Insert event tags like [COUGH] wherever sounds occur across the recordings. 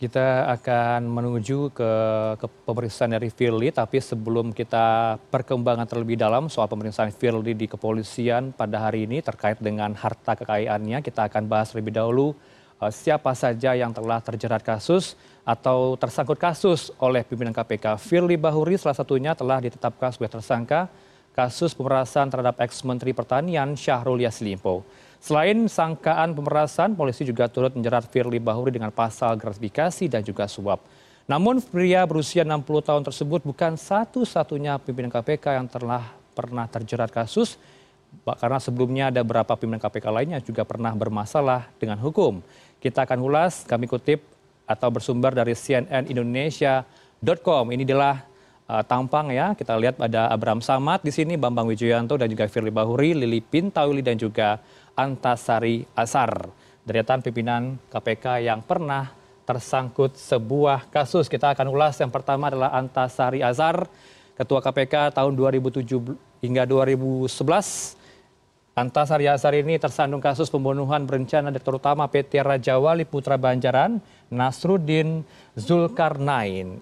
kita akan menuju ke, ke pemeriksaan dari Firly, tapi sebelum kita perkembangan terlebih dalam soal pemeriksaan Firly di kepolisian pada hari ini terkait dengan harta kekayaannya, kita akan bahas lebih dahulu uh, siapa saja yang telah terjerat kasus atau tersangkut kasus oleh pimpinan KPK. Firly Bahuri salah satunya telah ditetapkan sebagai tersangka kasus pemerasan terhadap ex-menteri pertanian Syahrul Yassin Limpo. Selain sangkaan pemerasan, polisi juga turut menjerat Firly Bahuri dengan pasal gratifikasi dan juga suap. Namun pria berusia 60 tahun tersebut bukan satu-satunya pimpinan KPK yang telah pernah terjerat kasus karena sebelumnya ada beberapa pimpinan KPK lainnya juga pernah bermasalah dengan hukum. Kita akan ulas, kami kutip atau bersumber dari cnnindonesia.com. Ini adalah uh, tampang ya. Kita lihat ada Abraham Samad di sini, Bambang Wijoyanto dan juga Firly Bahuri, Lili Pintauli dan juga Antasari Asar, deretan pimpinan KPK yang pernah tersangkut sebuah kasus. Kita akan ulas yang pertama adalah Antasari Azhar, Ketua KPK tahun 2007 hingga 2011. Antasari Azhar ini tersandung kasus pembunuhan berencana terutama PT Raja Wali Putra Banjaran, Nasruddin Zulkarnain.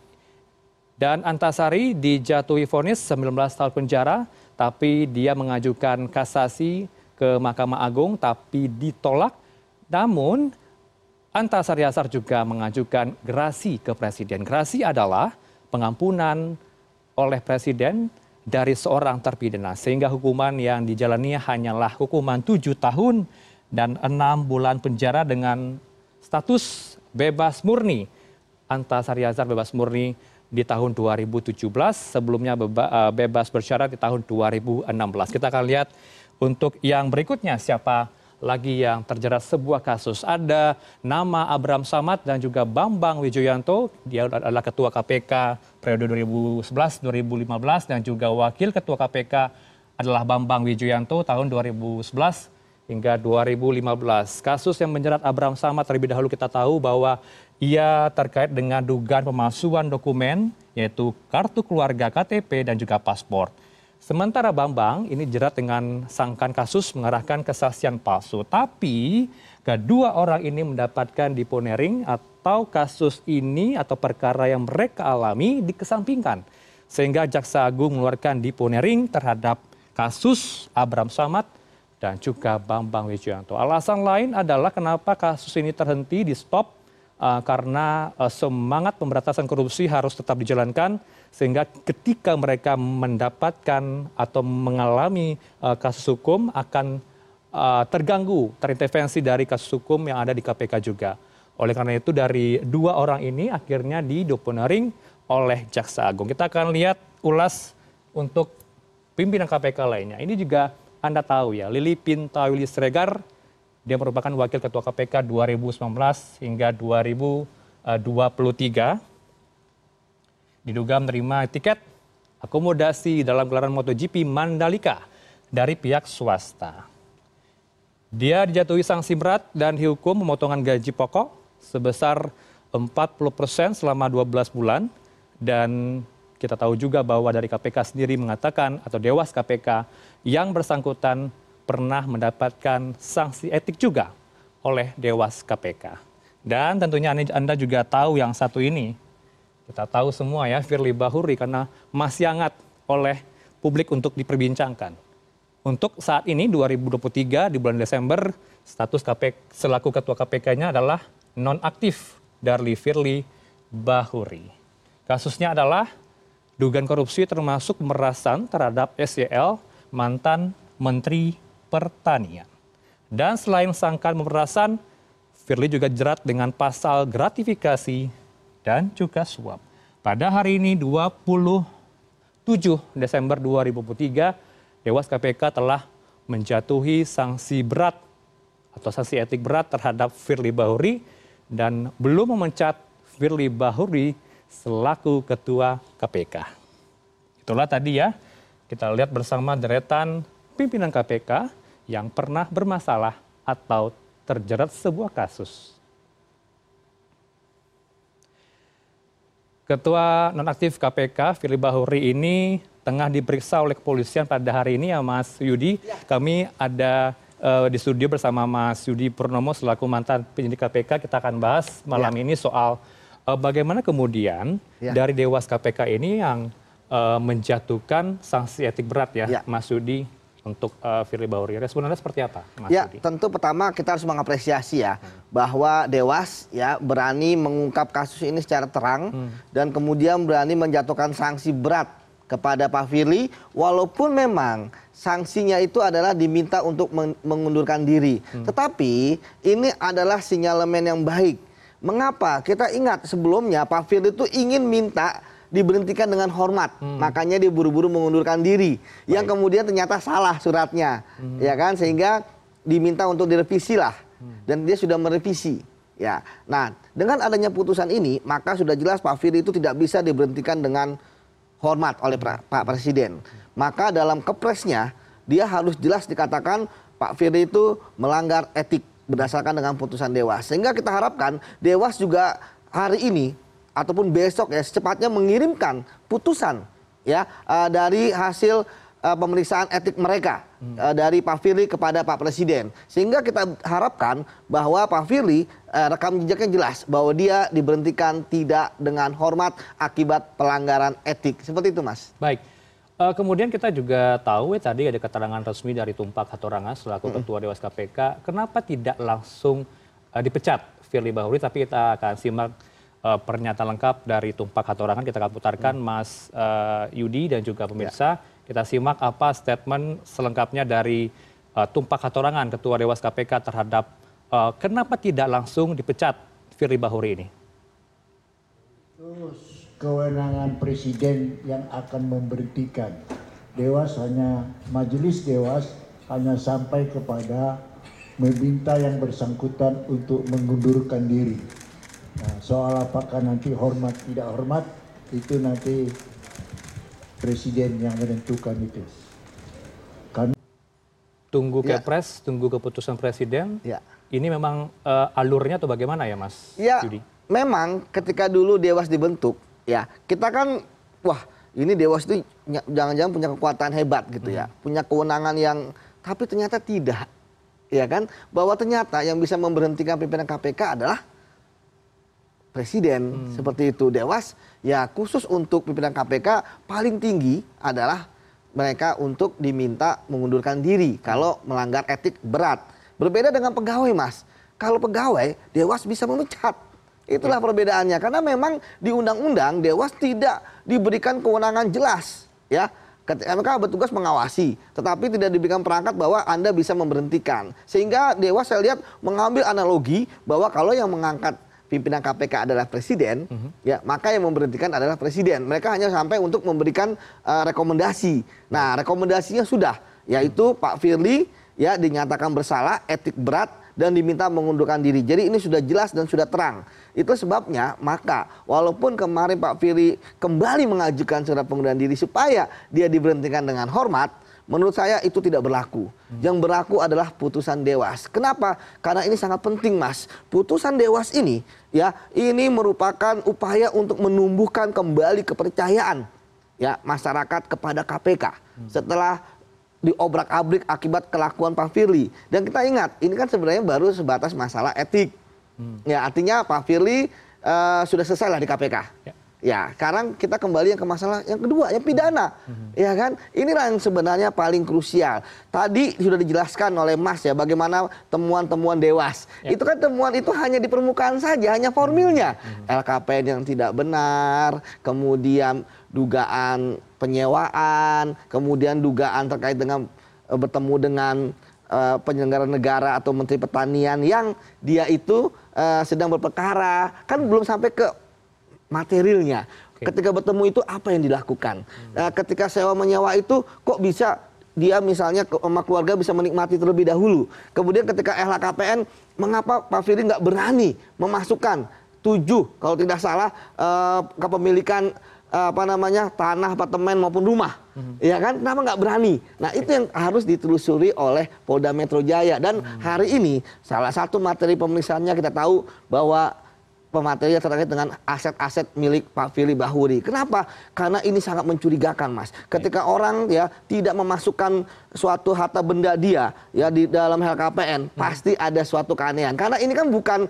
Dan Antasari dijatuhi vonis 19 tahun penjara, tapi dia mengajukan kasasi ke Mahkamah Agung tapi ditolak. Namun Antasari Azhar juga mengajukan gerasi ke Presiden. Gerasi adalah pengampunan oleh Presiden dari seorang terpidana sehingga hukuman yang dijalani hanyalah hukuman tujuh tahun dan enam bulan penjara dengan status bebas murni. Antasari Azhar bebas murni di tahun 2017, sebelumnya eh, bebas bersyarat di tahun 2016. Kita akan lihat untuk yang berikutnya siapa lagi yang terjerat sebuah kasus. Ada nama Abraham Samad dan juga Bambang Wijoyanto. Dia adalah Ketua KPK periode 2011-2015 dan juga Wakil Ketua KPK adalah Bambang Wijoyanto tahun 2011 hingga 2015. Kasus yang menjerat Abraham Samad terlebih dahulu kita tahu bahwa ia terkait dengan dugaan pemalsuan dokumen yaitu kartu keluarga KTP dan juga paspor. Sementara Bambang ini jerat dengan sangkan kasus mengarahkan kesaksian palsu. Tapi kedua orang ini mendapatkan diponering atau kasus ini atau perkara yang mereka alami dikesampingkan. Sehingga Jaksa Agung mengeluarkan diponering terhadap kasus Abram Samad dan juga Bambang Wijoyanto. Alasan lain adalah kenapa kasus ini terhenti di stop karena uh, semangat pemberantasan korupsi harus tetap dijalankan sehingga ketika mereka mendapatkan atau mengalami uh, kasus hukum akan terganggu terintervensi dari kasus hukum yang ada di KPK juga. Oleh karena itu dari dua orang ini akhirnya didoponaring oleh Jaksa Agung. Kita akan lihat ulas untuk pimpinan KPK lainnya. Ini juga Anda tahu ya, Lili Pintauli Sregar, dia merupakan Wakil Ketua KPK 2019 hingga 2023 diduga menerima tiket akomodasi dalam gelaran MotoGP Mandalika dari pihak swasta. Dia dijatuhi sanksi berat dan dihukum pemotongan gaji pokok sebesar 40 persen selama 12 bulan dan kita tahu juga bahwa dari KPK sendiri mengatakan atau Dewas KPK yang bersangkutan pernah mendapatkan sanksi etik juga oleh Dewas KPK. Dan tentunya Anda juga tahu yang satu ini, kita tahu semua ya Firly Bahuri karena masih hangat oleh publik untuk diperbincangkan. Untuk saat ini 2023 di bulan Desember status KPK selaku ketua KPK-nya adalah nonaktif dari Firly Bahuri. Kasusnya adalah dugaan korupsi termasuk pemerasan terhadap SYL mantan Menteri Pertanian. Dan selain sangkaan pemerasan, Firly juga jerat dengan pasal gratifikasi dan juga suap. Pada hari ini 27 Desember 2023, Dewas KPK telah menjatuhi sanksi berat atau sanksi etik berat terhadap Firly Bahuri dan belum memecat Firly Bahuri selaku ketua KPK. Itulah tadi ya, kita lihat bersama deretan pimpinan KPK yang pernah bermasalah atau terjerat sebuah kasus. Ketua nonaktif KPK Firly Bahuri ini tengah diperiksa oleh kepolisian pada hari ini ya Mas Yudi. Ya. Kami ada uh, di studio bersama Mas Yudi Purnomo selaku mantan penyidik KPK. Kita akan bahas malam ya. ini soal bagaimana kemudian ya. dari Dewas KPK ini yang uh, menjatuhkan sanksi etik berat ya, ya. Mas Yudi untuk uh, Firly Bahuri. Anda seperti apa, Mas Ya, Yudi? tentu pertama kita harus mengapresiasi ya hmm. bahwa Dewas ya berani mengungkap kasus ini secara terang hmm. dan kemudian berani menjatuhkan sanksi berat kepada Pak Firly walaupun memang sanksinya itu adalah diminta untuk mengundurkan diri. Hmm. Tetapi ini adalah sinyalemen yang baik. Mengapa? Kita ingat sebelumnya Pak Firly itu ingin minta diberhentikan dengan hormat. Hmm. Makanya dia buru-buru mengundurkan diri. Baik. Yang kemudian ternyata salah suratnya. Hmm. Ya kan? Sehingga diminta untuk direvisi lah. Hmm. Dan dia sudah merevisi. Ya. Nah, dengan adanya putusan ini, maka sudah jelas Pak Firly itu tidak bisa diberhentikan dengan hormat oleh Pak Presiden. Maka dalam kepresnya dia harus jelas dikatakan Pak Firly itu melanggar etik berdasarkan dengan putusan Dewas. Sehingga kita harapkan Dewas juga hari ini ataupun besok ya secepatnya mengirimkan putusan ya uh, dari hasil uh, pemeriksaan etik mereka hmm. uh, dari Pak Firly kepada Pak Presiden sehingga kita harapkan bahwa Pak Firly uh, rekam jejaknya jelas bahwa dia diberhentikan tidak dengan hormat akibat pelanggaran etik seperti itu Mas. Baik. Uh, kemudian kita juga tahu ya tadi ada keterangan resmi dari Tumpak Hatorangan selaku hmm. Ketua Dewas KPK. Kenapa tidak langsung uh, dipecat Firly Bahuri tapi kita akan simak pernyataan lengkap dari Tumpak Hatorangan kita akan putarkan hmm. Mas uh, Yudi dan juga pemirsa. Ya. Kita simak apa statement selengkapnya dari uh, Tumpak Hatorangan Ketua Dewas KPK terhadap uh, kenapa tidak langsung dipecat Firly Bahuri ini. Terus kewenangan presiden yang akan memberhentikan. Dewas hanya majelis dewas hanya sampai kepada meminta yang bersangkutan untuk mengundurkan diri Nah, soal apakah nanti hormat tidak hormat itu nanti presiden yang menentukan itu. Kami tunggu ya. kepres, tunggu keputusan presiden. Ya. Ini memang uh, alurnya atau bagaimana ya, Mas? Ya, Yudi? memang ketika dulu Dewas dibentuk, ya kita kan, wah ini Dewas itu jangan-jangan punya kekuatan hebat gitu ya, hmm. ya, punya kewenangan yang, tapi ternyata tidak, ya kan? Bahwa ternyata yang bisa memberhentikan pimpinan KPK adalah presiden. Hmm. seperti itu. Dewas ya khusus untuk pimpinan KPK paling tinggi adalah mereka untuk diminta mengundurkan diri kalau melanggar etik berat. Berbeda dengan pegawai mas. Kalau pegawai dewas bisa memecat. Itulah perbedaannya. Karena memang di undang-undang dewas tidak diberikan kewenangan jelas ya. Mereka bertugas mengawasi, tetapi tidak diberikan perangkat bahwa Anda bisa memberhentikan. Sehingga Dewas saya lihat mengambil analogi bahwa kalau yang mengangkat pimpinan KPK adalah presiden, uh-huh. ya maka yang memberhentikan adalah presiden. Mereka hanya sampai untuk memberikan uh, rekomendasi. Nah, rekomendasinya sudah, yaitu Pak Firly ya dinyatakan bersalah, etik berat dan diminta mengundurkan diri. Jadi ini sudah jelas dan sudah terang. Itu sebabnya maka walaupun kemarin Pak Firly kembali mengajukan surat pengunduran diri supaya dia diberhentikan dengan hormat, menurut saya itu tidak berlaku. Hmm. Yang berlaku adalah putusan dewas. Kenapa? Karena ini sangat penting, Mas. Putusan dewas ini ya, ini merupakan upaya untuk menumbuhkan kembali kepercayaan ya masyarakat kepada KPK hmm. setelah diobrak-abrik akibat kelakuan Pak Firly. Dan kita ingat, ini kan sebenarnya baru sebatas masalah etik. Hmm. Ya, artinya Pak Firly uh, sudah selesai lah di KPK. Ya. Ya, sekarang kita kembali yang ke masalah yang kedua, yang pidana. Mm-hmm. Ya kan? Inilah yang sebenarnya paling krusial. Tadi sudah dijelaskan oleh Mas ya bagaimana temuan-temuan dewas. Ya. Itu kan temuan itu hanya di permukaan saja, hanya formilnya. Mm-hmm. LKPN yang tidak benar, kemudian dugaan penyewaan, kemudian dugaan terkait dengan e, bertemu dengan e, penyelenggara negara atau menteri pertanian yang dia itu e, sedang berperkara, kan belum sampai ke materialnya. Okay. Ketika bertemu itu apa yang dilakukan? Hmm. Nah, ketika sewa menyewa itu kok bisa dia misalnya sama keluarga bisa menikmati terlebih dahulu. Kemudian ketika LHKPN, mengapa Pak Firly nggak berani memasukkan tujuh kalau tidak salah uh, kepemilikan uh, apa namanya tanah, apartemen maupun rumah, hmm. ya kan? Kenapa nggak berani? Nah itu yang harus ditelusuri oleh Polda Metro Jaya dan hmm. hari ini salah satu materi pemeriksaannya kita tahu bahwa pematerian terkait dengan aset-aset milik Pak Firly Bahuri. Kenapa? Karena ini sangat mencurigakan, Mas. Ketika orang ya tidak memasukkan suatu harta benda dia ya di dalam LKPN, hmm. pasti ada suatu keanehan. Karena ini kan bukan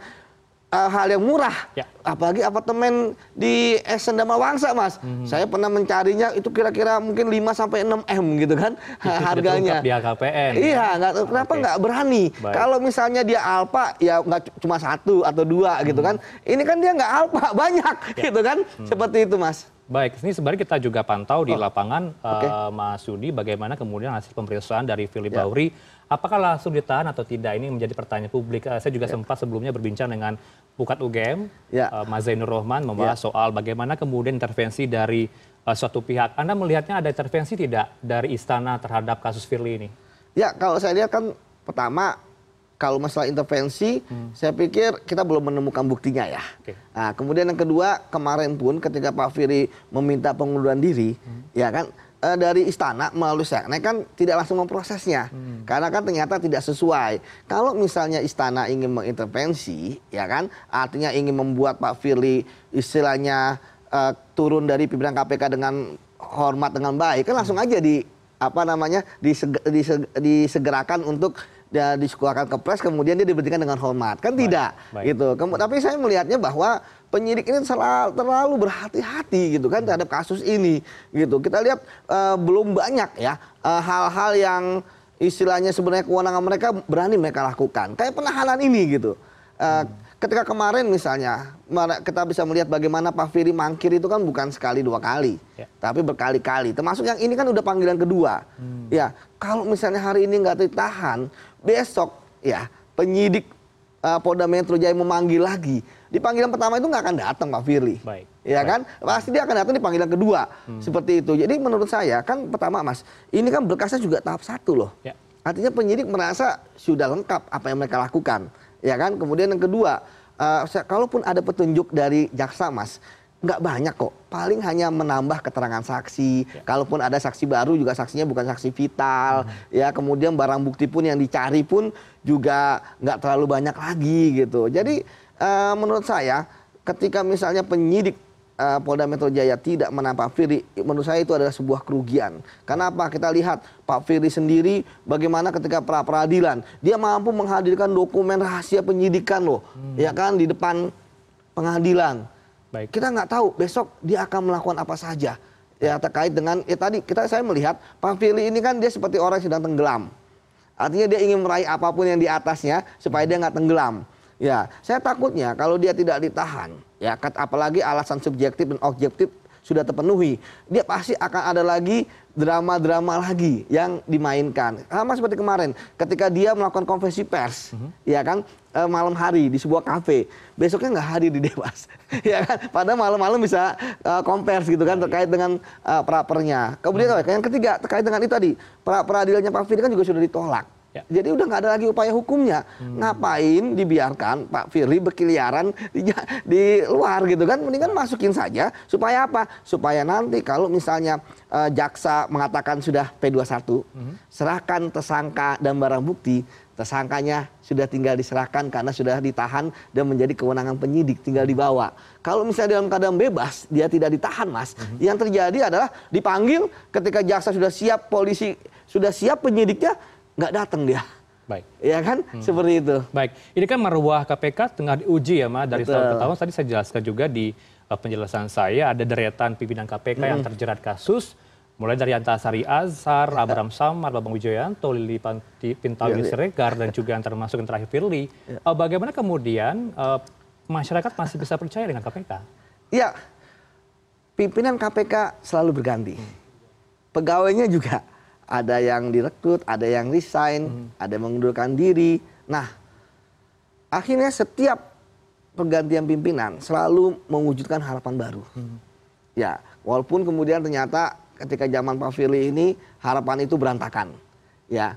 uh, hal yang murah. Ya. Apalagi apartemen di Esendama Wangsa, Mas. Saya pernah mencarinya itu kira-kira mungkin 5 sampai 6 M gitu kan [LAUGHS] Itu harganya. di HKPN. Iya, nggak tahu kenapa nggak berani. Baik. Kalau misalnya dia alpa, ya nggak cuma satu atau dua gitu kan. Ini kan dia nggak alpa, [LAUGHS] banyak gitu kan. Seperti itu, Mas. Baik, ini sebenarnya kita juga pantau di Oh. lapangan, Oke. eh, Mas Yudi, bagaimana kemudian hasil pemeriksaan dari Firly Ya. Bahuri, apakah langsung ditahan atau tidak? Ini menjadi pertanyaan publik. Eh, saya juga sempat sebelumnya berbincang dengan Pukat UGM, Ya. eh, Mas Zainur Rohman, membahas soal bagaimana kemudian intervensi dari eh, suatu pihak. Anda melihatnya ada intervensi tidak dari istana terhadap kasus Firly ini? Ya, kalau saya lihat kan pertama kalau masalah intervensi, saya pikir kita belum menemukan buktinya ya. Oke. Nah, kemudian yang kedua kemarin pun ketika Pak Firly meminta pengunduran diri, ya kan eh, dari istana melalui seknek kan tidak langsung memprosesnya, karena kan ternyata tidak sesuai. Kalau misalnya istana ingin mengintervensi, ya kan, artinya ingin membuat Pak Firly istilahnya eh, turun dari pimpinan KPK dengan hormat dengan baik, kan langsung aja di apa namanya disege- disege- disegerakan untuk ya, dikeluarkan ke pres kemudian dia diberhentikan dengan hormat kan tidak baik. gitu Kem- tapi saya melihatnya bahwa penyidik ini selalu, terlalu berhati-hati gitu kan terhadap kasus ini gitu kita lihat eh, belum banyak ya eh, hal-hal yang istilahnya sebenarnya kewenangan mereka berani mereka lakukan kayak penahanan ini gitu Eh, ketika kemarin misalnya kita bisa melihat bagaimana Pak Firly mangkir itu kan bukan sekali dua kali Ya. tapi berkali-kali. Termasuk yang ini kan udah panggilan kedua. Ya, kalau misalnya hari ini nggak ditahan, besok ya penyidik uh, Polda Metro Jaya memanggil lagi. Di panggilan pertama itu nggak akan datang Pak Firly. Baik. Ya Baik. kan? Pasti dia akan datang di panggilan kedua. Seperti itu. Jadi menurut saya kan pertama Mas, ini kan berkasnya juga tahap satu loh. Ya. Artinya penyidik merasa sudah lengkap apa yang mereka lakukan, ya kan? Kemudian yang kedua, eh, saya- kalaupun ada petunjuk dari jaksa, mas, nggak banyak kok. Paling hanya menambah keterangan saksi. Kalaupun ada saksi baru juga saksinya bukan saksi vital, ya. Kemudian barang bukti pun yang dicari pun juga nggak terlalu banyak lagi gitu. Jadi eh, menurut saya, ketika misalnya penyidik eh, Polda Metro Jaya tidak menampak Firly, menurut saya itu adalah sebuah kerugian. Karena apa? Kita lihat Pak Firly sendiri bagaimana ketika pra peradilan dia mampu menghadirkan dokumen rahasia penyidikan loh, ya kan di depan pengadilan. Baik. Kita nggak tahu besok dia akan melakukan apa saja ya terkait dengan ya tadi kita saya melihat Pak Firly ini kan dia seperti orang yang sedang tenggelam. Artinya dia ingin meraih apa pun yang di atasnya supaya dia nggak tenggelam. Ya, saya takutnya kalau dia tidak ditahan, ya apalagi alasan subjektif dan objektif sudah terpenuhi, dia pasti akan ada lagi drama-drama lagi yang dimainkan. Sama seperti kemarin, ketika dia melakukan konferensi pers, ya kan eh, malam hari di sebuah kafe, besoknya nggak hadir di Dewas, [LAUGHS] ya kan? Padahal malam-malam bisa eh, kompers gitu kan terkait dengan eh, prapernya. Kemudian yang ketiga terkait dengan itu tadi, pra peradilannya Pak Firly kan juga sudah ditolak. Ya. Jadi udah nggak ada lagi upaya hukumnya. Ngapain dibiarkan Pak Firly berkeliaran di, di luar gitu kan? Mendingan masukin saja supaya apa? Supaya nanti kalau misalnya eh, jaksa mengatakan sudah P21, serahkan tersangka dan barang bukti, tersangkanya sudah tinggal diserahkan karena sudah ditahan dan menjadi kewenangan penyidik tinggal dibawa. Kalau misalnya dalam keadaan bebas dia tidak ditahan, Mas. Yang terjadi adalah dipanggil ketika jaksa sudah siap, polisi sudah siap, penyidiknya nggak datang dia. Baik. Ya kan? Seperti itu. Baik, ini kan marwah KPK tengah diuji ya, Ma, dari Betul. tahun ke tahun. Tadi saya jelaskan juga di uh, penjelasan saya, ada deretan pimpinan KPK yang terjerat kasus, mulai dari Antasari Azhar, [LAUGHS] Abraham Samad, Babang Wijoyanto, Lili Panti- Pintauli Iya, iya. Siregar, dan juga yang termasuk yang terakhir Firly. Uh, bagaimana kemudian uh, masyarakat masih bisa percaya dengan KPK? Ya, pimpinan KPK selalu berganti. Pegawainya juga ada yang direkrut, ada yang resign, ada yang mengundurkan diri. Nah, akhirnya setiap pergantian pimpinan selalu mewujudkan harapan baru. Ya, walaupun kemudian ternyata ketika zaman Pak Firly ini harapan itu berantakan. Ya.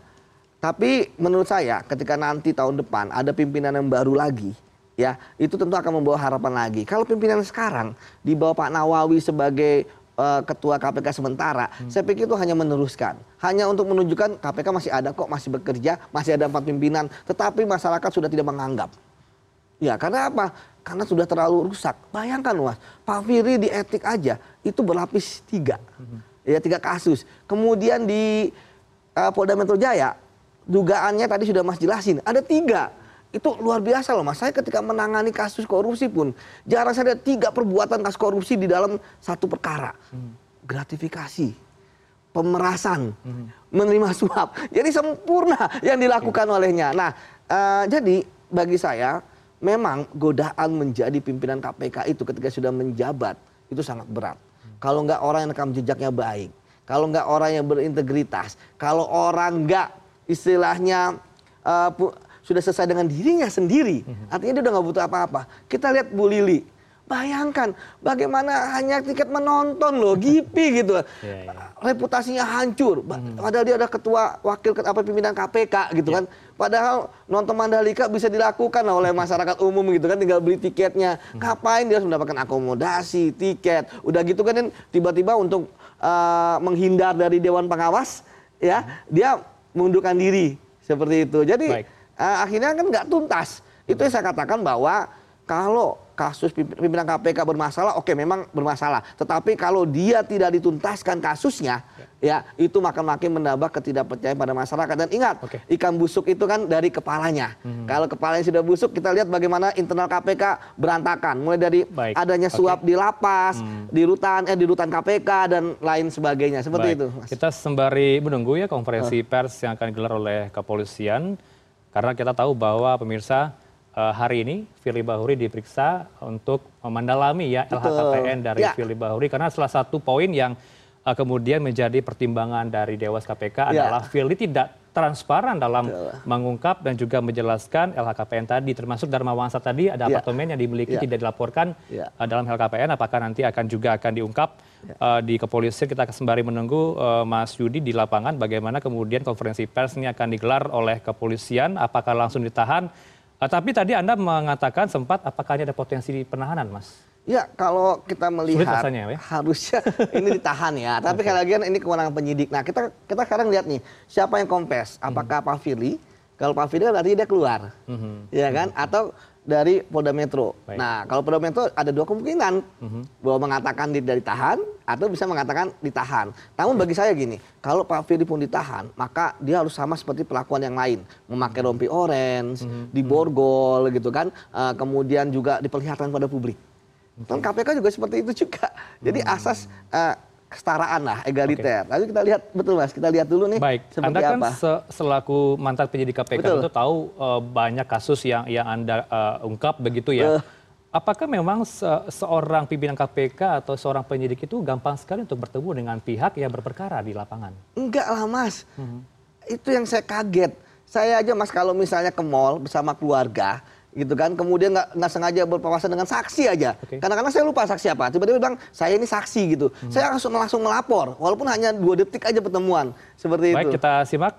Tapi menurut saya ketika nanti tahun depan ada pimpinan yang baru lagi, ya, itu tentu akan membawa harapan lagi. Kalau pimpinan sekarang di bawah Pak Nawawi sebagai eh, ketua KPK sementara, saya pikir itu hanya meneruskan. Hanya untuk menunjukkan KPK masih ada kok, masih bekerja, masih ada empat pimpinan, tetapi masyarakat sudah tidak menganggap. Ya, karena apa? Karena sudah terlalu rusak. Bayangkan, Mas, Pak Firly di etik aja itu berlapis tiga. Ya, tiga kasus. Kemudian di eh, Polda Metro Jaya, dugaannya tadi sudah Mas jelasin, ada tiga. Itu luar biasa loh mas. Saya ketika menangani kasus korupsi pun jarang saya ada tiga perbuatan kasus korupsi di dalam satu perkara. Gratifikasi, pemerasan, menerima suap. Jadi sempurna yang dilakukan olehnya. Nah, eh, jadi bagi saya memang godaan menjadi pimpinan KPK itu ketika sudah menjabat itu sangat berat. Kalau nggak orang yang rekam jejaknya baik, kalau nggak orang yang berintegritas, kalau orang nggak istilahnya pu- sudah selesai dengan dirinya sendiri, artinya dia udah nggak butuh apa-apa. Kita lihat Bu Lili, bayangkan bagaimana hanya tiket menonton loh, gipi [LAUGHS] gitu, Iya, iya. reputasinya hancur. Ba- Padahal dia ada ketua wakil apa pimpinan KPK gitu kan. Padahal nonton Mandalika bisa dilakukan oleh masyarakat umum gitu kan, tinggal beli tiketnya. Ngapain dia harus mendapatkan akomodasi, tiket, udah gitu kan tiba-tiba untuk eh, menghindar dari dewan pengawas, ya dia mengundurkan diri seperti itu. Jadi Baik. Eh, akhirnya kan nggak tuntas. Itu yang saya katakan bahwa kalau kasus pimp- pimpinan KPK bermasalah, oke memang bermasalah. Tetapi kalau dia tidak dituntaskan kasusnya, ya, itu makin makin menambah ketidakpercayaan pada masyarakat. Dan ingat, Oke. ikan busuk itu kan dari kepalanya. Kalau kepalanya sudah busuk, kita lihat bagaimana internal KPK berantakan. Mulai dari Baik. adanya suap di lapas, di rutan, eh di rutan KPK dan lain sebagainya. Seperti Baik. itu. Mas. Kita sembari menunggu ya konferensi pers yang akan digelar oleh kepolisian. Karena kita tahu bahwa pemirsa eh, hari ini Firly Bahuri diperiksa untuk mendalami ya LHKPN dari Ya. Firly Bahuri. Karena salah satu poin yang kemudian menjadi pertimbangan dari Dewas KPK Ya. adalah Firly tidak transparan dalam mengungkap dan juga menjelaskan LHKPN tadi. Termasuk Dharma Wangsa tadi ada Ya. apartemen yang dimiliki Ya. tidak dilaporkan Ya. uh, dalam LKPN apakah nanti akan juga akan diungkap uh, di kepolisian kita sembari menunggu uh, Mas Yudi di lapangan bagaimana kemudian konferensi pers ini akan digelar oleh kepolisian apakah langsung ditahan Uh, tapi tadi Anda mengatakan sempat apakah ini ada potensi penahanan Mas Ya, kalau kita melihat rasanya, ya? harusnya [LAUGHS] ini ditahan ya. Tapi kalau lagi ini kewenangan penyidik. Nah, kita kita sekarang lihat nih, siapa yang kompes? Apakah Pak Firly? Kalau Pak Firly berarti dia keluar. Ya kan? Atau dari Polda Metro. Baik. Nah, kalau Polda Metro ada dua kemungkinan. Bahwa mengatakan dia dari tahan atau bisa mengatakan ditahan. Namun bagi saya gini, kalau Pak Firly pun ditahan, maka dia harus sama seperti pelakuan yang lain. Memakai rompi orange, diborgol gitu kan. Eh, kemudian juga diperlihatkan pada publik. Dan KPK juga seperti itu juga. Jadi asas eh, kesetaraan lah, egaliter. Lalu kita lihat betul mas, kita lihat dulu nih Baik, seperti Anda kan apa. se- selaku mantan penyidik KPK Betul. tentu tahu uh, banyak kasus yang yang Anda uh, ungkap begitu ya. Apakah memang se- seorang pimpinan KPK atau seorang penyidik itu gampang sekali untuk bertemu dengan pihak yang berperkara di lapangan? Enggak lah mas, Mhm. itu yang saya kaget. Saya aja mas kalau misalnya ke mall bersama keluarga, gitu kan, kemudian nggak nggak sengaja berpapasan dengan saksi aja. Oke. Kadang-kadang saya lupa saksi apa. Tiba-tiba bilang saya ini saksi gitu. Mhm. Saya langsung langsung melapor, walaupun hanya dua detik aja pertemuan seperti Baik, itu. kita simak.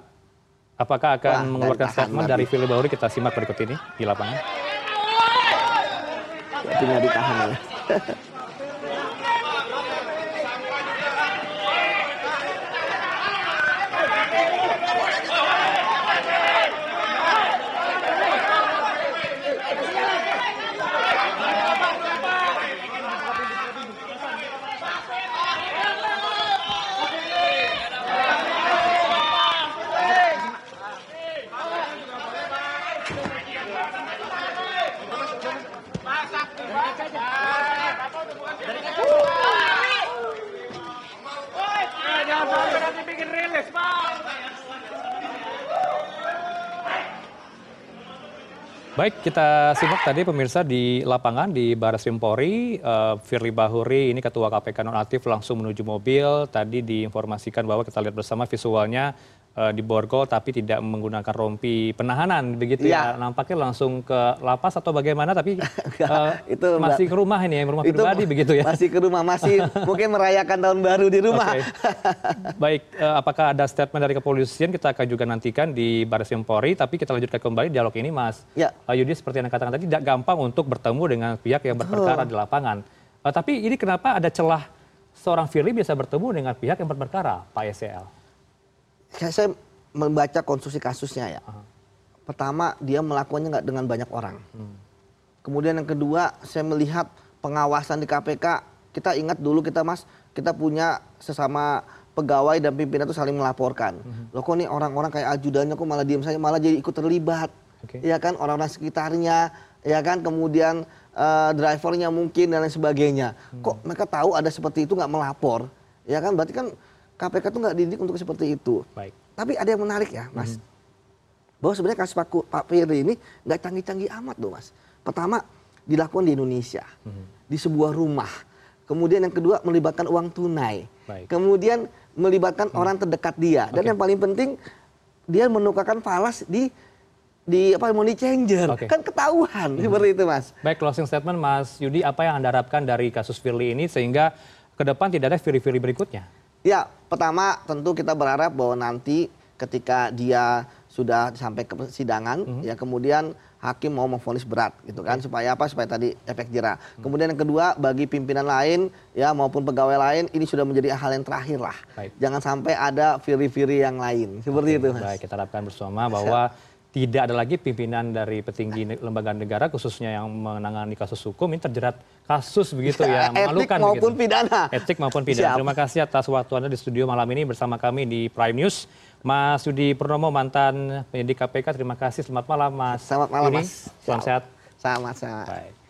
Apakah akan Wah, mengeluarkan statement dari Firly Bahuri? Kita simak berikut ini di lapangan. Tinggal ditahan ya. [LAUGHS] Baik, kita simak tadi pemirsa di lapangan di Baris Krim Polri, eh, Firly Bahuri ini ketua KPK nonaktif langsung menuju mobil. Tadi diinformasikan bahwa kita lihat bersama visualnya di borgol tapi tidak menggunakan rompi penahanan begitu ya. Iya. Nampaknya langsung ke lapas atau bagaimana tapi [LAUGHS] eh, itu masih ke rumah ini ya, rumah Itu pribadi begitu ya. Masih ke rumah, masih [LAUGHS] mungkin merayakan tahun baru di rumah. Oke. Baik, eh, apakah ada statement dari kepolisian kita akan juga nantikan di Baris Polri tapi kita lanjutkan kembali dialog ini Mas. Ya. Eh, Yudi seperti yang katakan tadi tidak gampang untuk bertemu dengan pihak yang berperkara di lapangan. Eh, tapi ini kenapa ada celah seorang Firly bisa bertemu dengan pihak yang berperkara, Pak SCL? Saya, membaca konstruksi kasusnya ya. Pertama, dia melakukannya nggak dengan banyak orang. Kemudian yang kedua, saya melihat pengawasan di KPK. Kita ingat dulu kita mas, kita punya sesama pegawai dan pimpinan itu saling melaporkan. Loh kok nih orang-orang kayak ajudannya kok malah diem saja, malah jadi ikut terlibat. Oke. ya kan orang-orang sekitarnya, ya kan kemudian eh, drivernya mungkin dan lain sebagainya. Hmm. Kok mereka tahu ada seperti itu nggak melapor? Ya kan berarti kan KPK tuh nggak didik untuk seperti itu. Baik. Tapi ada yang menarik ya, Mas. Hmm. Bahwa sebenarnya kasus Pak, Pak Firly ini nggak canggih-canggih amat loh, Mas. Pertama, dilakukan di Indonesia, Hmm. di sebuah rumah. Kemudian yang kedua melibatkan uang tunai. Baik. Kemudian melibatkan orang terdekat dia. Dan Oke. yang paling penting dia menukarkan falas di di apa money changer. Oke. Kan ketahuan seperti itu, Mas. Baik, closing statement Mas Yudi, apa yang Anda harapkan dari kasus Firly ini sehingga ke depan tidak ada Firly-Firly berikutnya? Ya, pertama tentu kita berharap bahwa nanti ketika dia sudah sampai ke persidangan, ya kemudian hakim mau memvonis berat gitu kan supaya apa? Supaya tadi efek jerah. Kemudian yang kedua bagi pimpinan lain ya maupun pegawai lain ini sudah menjadi hal yang terakhir lah. Baik. Jangan sampai ada firi-firi yang lain seperti itu, Mas. Baik, kita harapkan bersama bahwa tidak ada lagi pimpinan dari petinggi lembaga negara khususnya yang menangani kasus hukum ini terjerat kasus begitu ya, Etik memalukan maupun begitu. pidana. Etik maupun pidana. Siap. Terima kasih atas waktu Anda di studio malam ini bersama kami di Prime News. Mas Yudi Purnomo mantan penyidik KPK. Terima kasih. Selamat malam Mas. Selamat malam, Yudi. Mas. Salam Siap. sehat. Sama-sama. Baik.